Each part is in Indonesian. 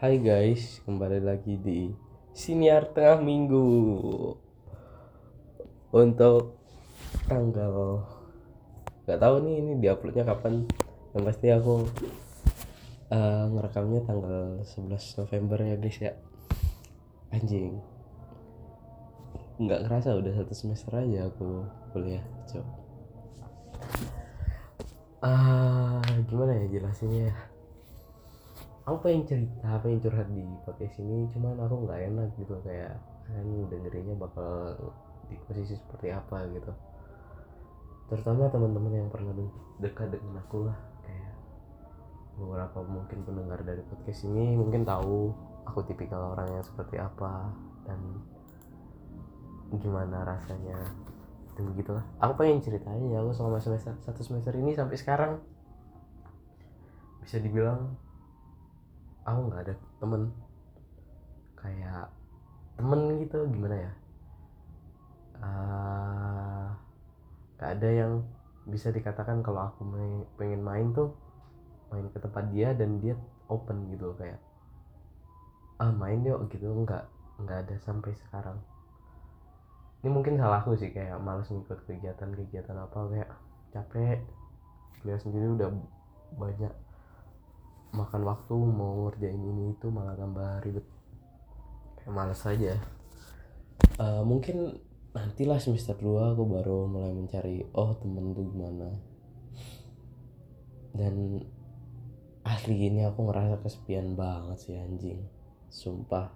Hai guys, kembali lagi di Siniar Tengah Minggu. Untuk tanggal Gak tahu nih ini diuploadnya kapan? Yang pasti aku uh, ngerekamnya tanggal 11 November ya guys ya. Anjing. Nggak ngerasa udah satu semester aja aku kuliah cok. Ah, gimana ya jelasinnya ya aku pengen cerita pengen curhat di podcast ini cuman aku nggak enak gitu kayak kan dengerinnya bakal di posisi seperti apa gitu. Terutama teman-teman yang pernah dekat dengan aku lah kayak beberapa mungkin pendengar dari podcast ini mungkin tahu aku tipikal orang yang seperti apa dan gimana rasanya dan begitulah. Aku pengen ceritain ya aku selama semester satu semester ini sampai sekarang. Bisa dibilang aku nggak ada temen. Kayak temen gitu gimana ya? Uh, ada yang bisa dikatakan kalau aku main, pengen main tuh main ke tempat dia dan dia open gitu kayak ah main yuk gitu. Nggak nggak ada sampai sekarang. Ini mungkin salahku sih kayak males ngikut kegiatan-kegiatan apa kayak capek. Kuliah sendiri udah banyak makan waktu mau ngerjain ini itu malah tambah ribet. Kayak males aja. Uh, mungkin nantilah semester 2 aku baru mulai mencari oh temen tuh gimana. Dan asli ini aku ngerasa kesepian banget sih anjing. Sumpah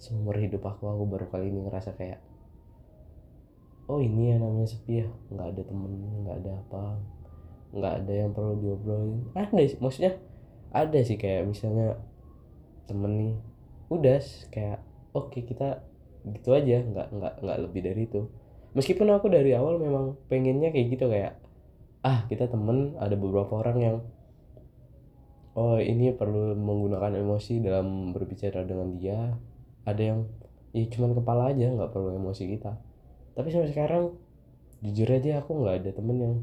seumur hidup aku aku baru kali ini ngerasa kayak oh ini ya namanya sepi ya. Nggak ada temen nggak ada apa. Nggak ada yang perlu diobrolin. Sih maksudnya ada sih kayak misalnya temen nih udah kayak oke okay, kita gitu aja nggak nggak nggak lebih dari itu. Meskipun aku dari awal memang pengennya kayak gitu kayak ah kita temen ada beberapa orang yang oh ini perlu menggunakan emosi dalam berbicara dengan dia. Ada yang ya cuman kepala aja nggak perlu emosi kita. Tapi sampai sekarang jujur aja aku nggak ada temen yang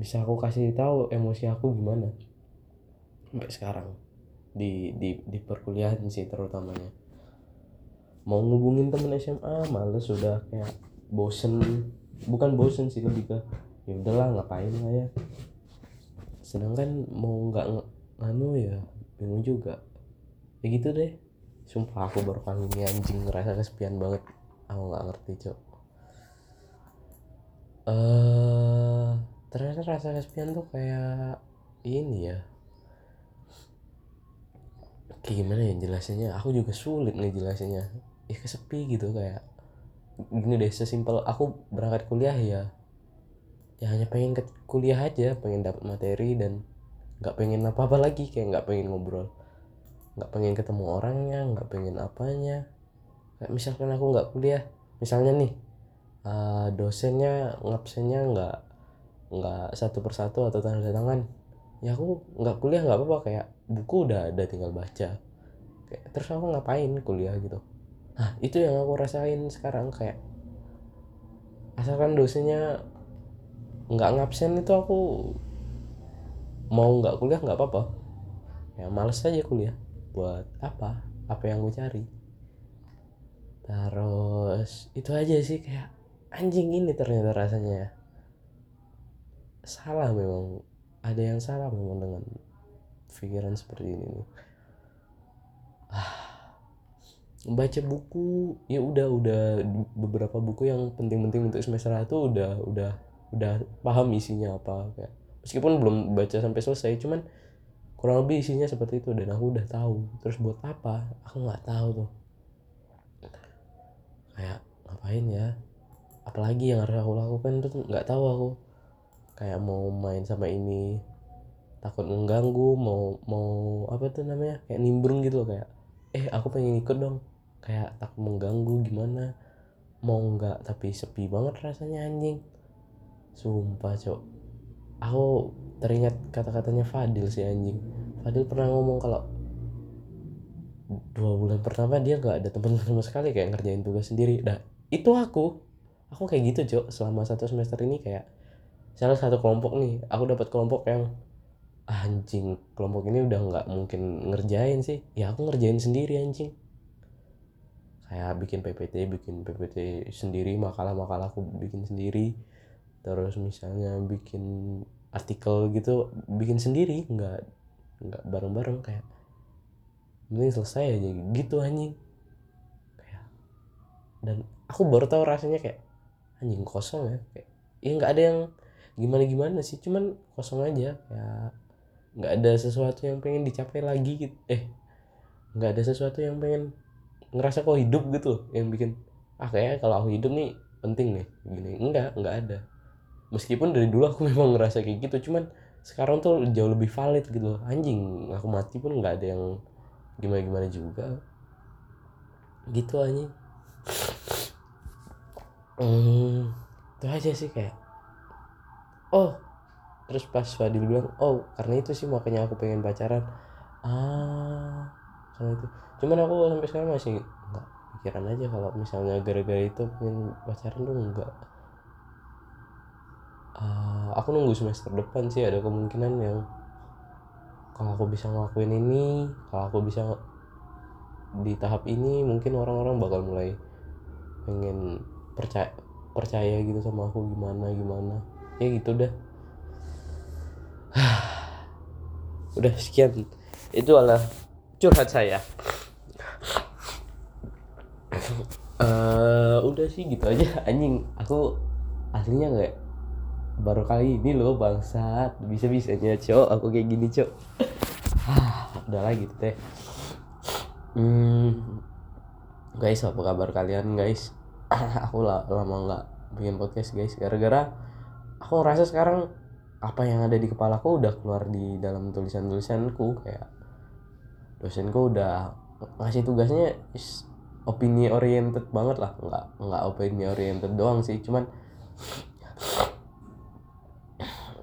bisa aku kasih tahu emosi aku gimana? Sampai sekarang. Di di di perkuliahan sih terutamanya. Mau ngubungin temen SMA males sudah kayak bosen. Bukan bosen sih lebih ke ya udahlah ngapain lah ya. Sedangkan mau nggak nganu ya bingung juga. Ya gitu deh. Sumpah aku baru kali ini anjing ngerasa kesepian banget. Aku nggak ngerti cok. Eh uh, ternyata rasa kesepian tuh kayak ini ya. Kayak gimana ya jelasinnya? Aku juga sulit nih jelasinnya. Ya kesepi gitu kayak. Gini deh sesimpel aku berangkat kuliah ya. Ya hanya pengen ke kuliah aja pengen dapat materi dan nggak pengen apa apa lagi kayak nggak pengen ngobrol. Nggak pengen ketemu orangnya nggak pengen apanya. Kayak misalkan aku nggak kuliah misalnya nih uh, dosennya ngabsennya nggak nggak satu persatu atau tanda tangan ya aku nggak kuliah nggak apa-apa kayak buku udah ada tinggal baca. Kayak terus aku ngapain kuliah gitu. Nah itu yang aku rasain sekarang kayak asalkan dosennya nggak ngabsen itu aku mau nggak kuliah nggak apa-apa. Ya males aja kuliah. Buat apa? Apa yang gue cari? Terus itu aja sih kayak anjing ini ternyata rasanya. ya salah memang. Ada yang salah memang dengan pikiran seperti ini ah. Baca buku ya udah udah beberapa buku yang penting-penting untuk semester itu udah udah udah paham isinya apa kayak meskipun belum baca sampai selesai cuman kurang lebih isinya seperti itu dan aku udah tahu. Terus buat apa? Aku nggak tahu tuh. Kayak ngapain ya? Apalagi yang harus aku lakukan tuh nggak tahu aku kayak mau main sama ini takut mengganggu mau mau apa tuh namanya kayak nimbrung gitu loh kayak eh aku pengen ikut dong. Kayak takut mengganggu gimana? Mau nggak tapi sepi banget rasanya anjing. Sumpah cok. Aku teringat kata-katanya Fadil si anjing. Fadil pernah ngomong kalau dua bulan pertama dia nggak ada teman sama sekali kayak ngerjain tugas sendiri. Dah itu aku. Aku kayak gitu cok selama satu semester ini kayak salah satu kelompok nih aku dapat kelompok yang anjing kelompok ini udah nggak mungkin ngerjain sih. Ya aku ngerjain sendiri anjing. Kayak bikin PPT bikin PPT sendiri makalah-makalah aku bikin sendiri. Terus misalnya bikin artikel gitu bikin sendiri nggak nggak bareng-bareng kayak ini selesai aja gitu anjing. Kayak dan aku baru tahu rasanya kayak anjing kosong ya. Kayak ya nggak ada yang gimana gimana sih cuman kosong aja. Ya nggak ada sesuatu yang pengen dicapai lagi gitu eh nggak ada sesuatu yang pengen ngerasa kok hidup gitu yang bikin ah kayak kalau aku hidup nih penting nih gini. Enggak enggak ada. Meskipun dari dulu aku memang ngerasa kayak gitu cuman sekarang tuh jauh lebih valid gitu anjing aku mati pun nggak ada yang gimana gimana juga. Gitu anjing. Hmm, itu aja sih kayak oh. Terus pas Fadil bilang oh karena itu sih makanya aku pengen pacaran. Ah karena itu. Cuman aku sampai sekarang masih nggak pikiran aja kalau misalnya gara-gara itu pengen pacaran tuh enggak uh, aku nunggu semester depan sih ada kemungkinan yang kalau aku bisa ngelakuin ini kalau aku bisa di tahap ini mungkin orang-orang bakal mulai pengen percaya percaya gitu sama aku gimana gimana ya gitu dah udah sekian. Itu adalah curhat saya. Uh, udah sih gitu aja. Anjing aku aslinya nggak baru kali ini loh bangsat. Bisa bisanya cok. Aku kayak gini cok. Udah lagi gitu teh hmm, guys apa kabar kalian guys? Aku lah lama nggak bikin podcast guys. Gara-gara aku ngerasa sekarang apa yang ada di kepalaku udah keluar di dalam tulisan-tulisanku kayak dosenku udah ngasih tugasnya is opini oriented banget lah. Nggak nggak opini oriented doang sih cuman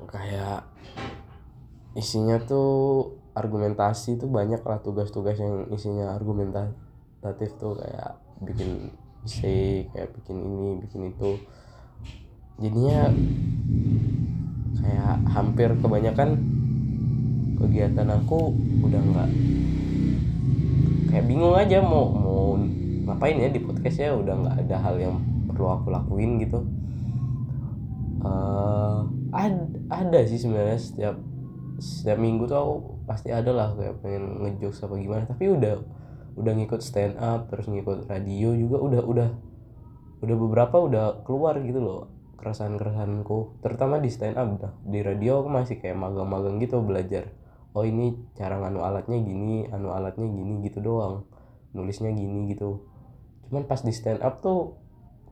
kayak isinya tuh argumentasi tuh banyak lah tugas-tugas yang isinya argumentatif tuh kayak bikin isi kayak bikin ini bikin itu jadinya kayak hampir kebanyakan kegiatan aku udah nggak kayak bingung aja mau mau ngapain ya di podcast ya udah nggak ada hal yang perlu aku lakuin gitu. Uh, ada ada sih sebenarnya setiap setiap minggu tuh aku pasti ada lah kayak pengen ngejokes apa gimana. Tapi udah udah ngikut stand up terus ngikut radio juga udah udah udah beberapa udah keluar gitu loh keresahan-keresahanku terutama di stand up dah. Di radio aku masih kayak magang-magang gitu belajar. Oh ini cara nganu alatnya gini anu alatnya gini gitu doang. Nulisnya gini gitu. Cuman pas di stand up tuh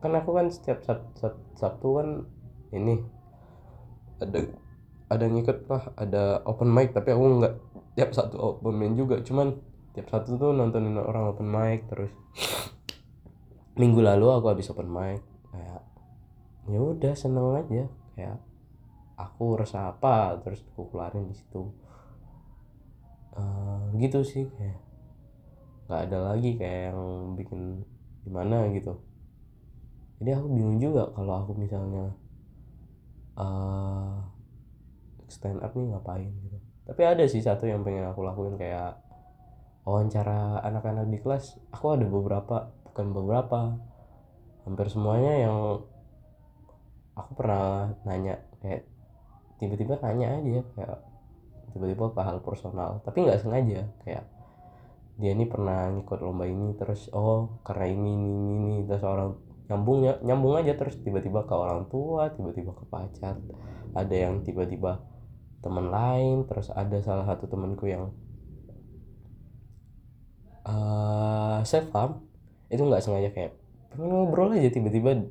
kan aku kan setiap sab, sab, sabtu kan ini ada ada ngikut lah ada open mic tapi aku nggak tiap satu open mic juga. Cuman tiap satu tuh nontonin orang open mic terus. Minggu lalu aku habis open mic ya udah seneng aja. Kayak aku rasa apa? Terus aku keluarin di situ. Uh, gitu sih kayak nggak ada lagi kayak yang bikin gimana gitu. Jadi aku bingung juga kalau aku misalnya uh, stand up nih ngapain gitu. Tapi ada sih satu yang pengen aku lakuin kayak wawancara anak-anak di kelas. Aku ada beberapa bukan beberapa hampir semuanya yang aku pernah nanya kayak tiba-tiba nanya aja kayak tiba-tiba ke hal personal tapi nggak sengaja kayak dia ini pernah ngikut lomba ini terus oh karena ini ini ini, ini. terus orang nyambung ya nyambung aja terus tiba-tiba ke orang tua tiba-tiba ke pacar ada yang tiba-tiba teman lain terus ada salah satu temanku yang uh, self farm itu nggak sengaja kayak pengen ngobrol aja tiba-tiba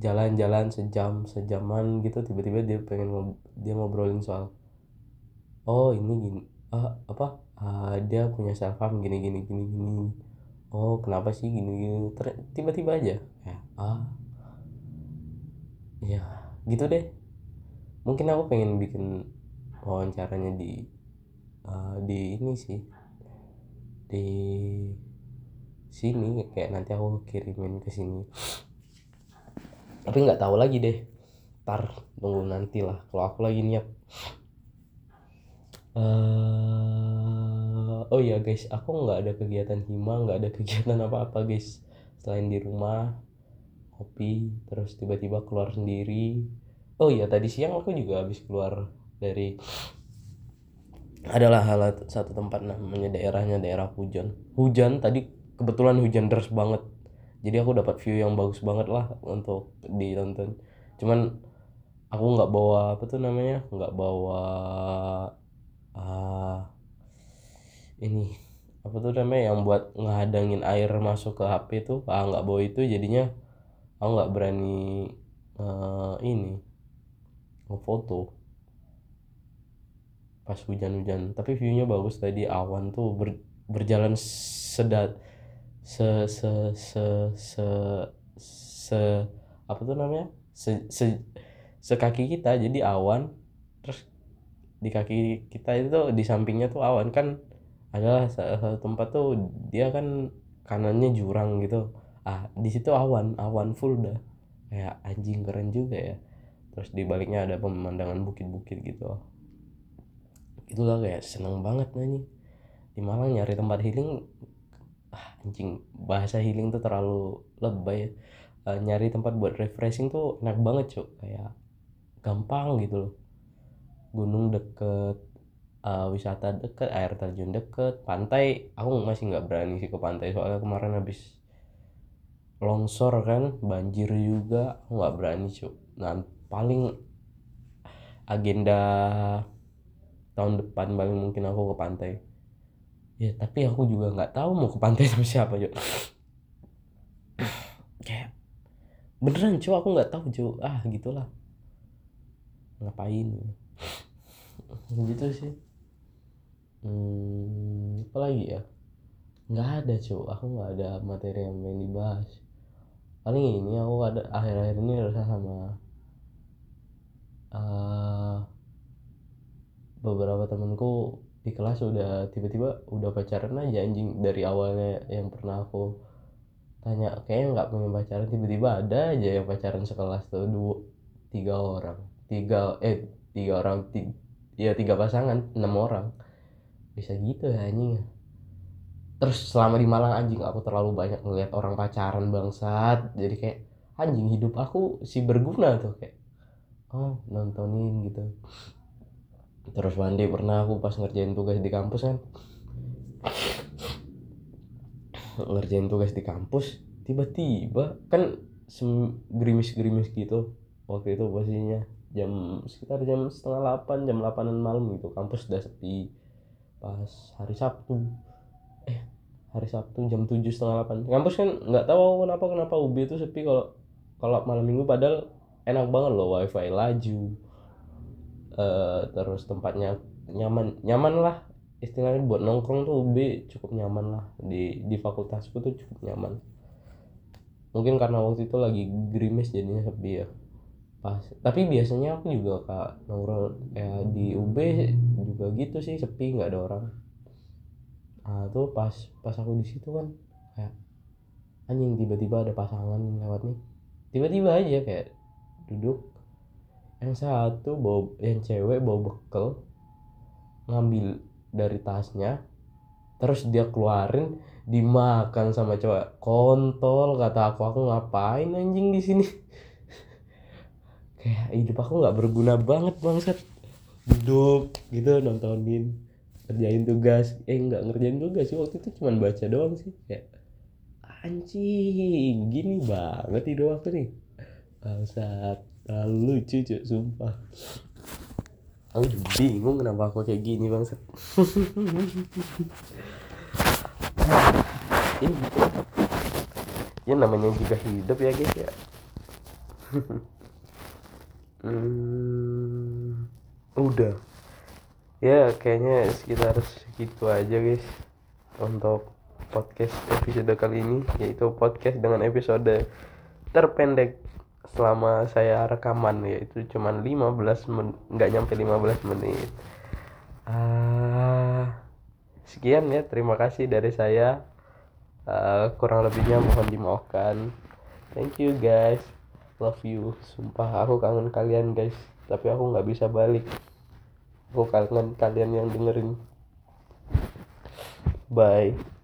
jalan-jalan sejam sejaman gitu tiba-tiba dia pengen ngob dia ngobrolin soal oh ini gini ah, apa ah, dia punya self harm gini gini gini gini oh kenapa sih gini gini? Tiba-tiba aja. Ya ah. Ya gitu deh. Mungkin aku pengen bikin wawancaranya di uh, di ini sih. Di sini kayak nanti aku kirimin ke sini tapi nggak tahu lagi deh. Tar tunggu nanti lah. Kalau aku lagi niat. Eh oh iya guys. Aku nggak ada kegiatan hima nggak ada kegiatan apa-apa guys. Selain di rumah kopi terus tiba-tiba keluar sendiri. Oh iya tadi siang aku juga habis keluar dari adalah hal satu tempat namanya daerahnya daerah hujan. Hujan tadi kebetulan hujan deras banget jadi aku dapat view yang bagus banget lah untuk ditonton. Cuman aku nggak bawa apa tuh namanya? Nggak bawa uh, ini apa tuh namanya? Yang buat ngehadangin air masuk ke HP tuh. Ah nggak bawa itu jadinya aku nggak berani uh, ini ngefoto. Pas hujan-hujan. Tapi viewnya bagus tadi awan tuh ber, berjalan sedat se se se se se apa tuh namanya? Se, se sekaki kita. Jadi awan. Terus di kaki kita itu di sampingnya tuh awan. Kan adalah salah satu tempat tuh dia kan kanannya jurang gitu. Ah di situ awan. Awan full dah. Kayak anjing keren juga ya. Terus di baliknya ada pemandangan bukit-bukit gitu. Itulah kayak seneng banget nanya di Malang nyari tempat healing ah, anjing bahasa healing tuh terlalu lebay. Uh, nyari tempat buat refreshing tuh enak banget cuk. Kayak gampang gitu loh. Gunung deket uh, wisata deket air terjun deket pantai. Aku masih nggak berani sih ke pantai soalnya kemarin habis longsor kan banjir juga. Aku nggak berani cuy nah paling agenda tahun depan paling mungkin aku ke pantai ya tapi aku juga nggak tahu mau ke pantai sama siapa cuy kayak beneran cuy aku nggak tahu cuy ah gitulah. Ngapain? Gitu sih. Hmm, apa lagi ya? Nggak ada cuy aku nggak ada materi yang main dibahas. Paling ini aku ada akhir-akhir ini rasa sama uh, beberapa temanku di kelas udah tiba-tiba udah pacaran aja anjing. Dari awalnya yang pernah aku tanya kayaknya nggak pengen pacaran tiba-tiba ada aja yang pacaran sekelas tuh dua tiga orang. Tiga eh tiga orang tiga, ya tiga pasangan enam orang. Bisa gitu ya anjing. Terus selama di Malang anjing aku terlalu banyak ngeliat orang pacaran bangsat. Jadi kayak anjing hidup aku si berguna tuh. Kayak oh nontonin gitu terus mandi pernah aku pas ngerjain tugas di kampus kan? Ngerjain tugas di kampus tiba-tiba kan gerimis-gerimis gitu waktu itu posisinya jam sekitar jam setengah delapan jam delapanan malam gitu kampus udah sepi. Pas hari Sabtu eh hari Sabtu jam tujuh setengah delapan kampus kan nggak tahu kenapa kenapa UB itu sepi kalau kalau malam minggu padahal enak banget loh wifi laju uh, terus tempatnya nyaman nyaman lah. Istilahnya buat nongkrong tuh UB cukup nyaman lah. Di di fakultasku tuh cukup nyaman. Mungkin karena waktu itu lagi gerimis jadinya sepi ya. Pas tapi biasanya aku juga kak nongkrong ya di UB juga gitu sih sepi nggak ada orang. Nah tuh pas pas aku di situ kan kayak anjing tiba-tiba ada pasangan lewat nih. Tiba-tiba aja kayak duduk yang satu bawa yang cewek bawa bekal ngambil dari tasnya terus dia keluarin dimakan sama cowok kontol kata aku aku ngapain anjing di sini? Kayak hidup aku nggak berguna banget bangsat. Duduk gitu nontonin kerjain tugas. Eh nggak ngerjain tugas sih waktu itu cuman baca doang sih. Kayak anjing gini banget hidup aku nih bangsat. Terlalu lucu cuy sumpah. Aku bingung kenapa aku kayak gini bangsat. Ini. Ya namanya juga hidup ya guys ya. Hmm, udah. Ya kayaknya sekitar segitu aja guys untuk podcast episode kali ini yaitu podcast dengan episode terpendek selama saya rekaman yaitu cuman 15 menit nggak nyampe 15 menit. Uh, sekian ya terima kasih dari saya. Uh, kurang lebihnya mohon dimaafkan. Thank you guys. Love you. Sumpah aku kangen kalian guys. Tapi aku nggak bisa balik. Oh kalian kalian yang dengerin. Bye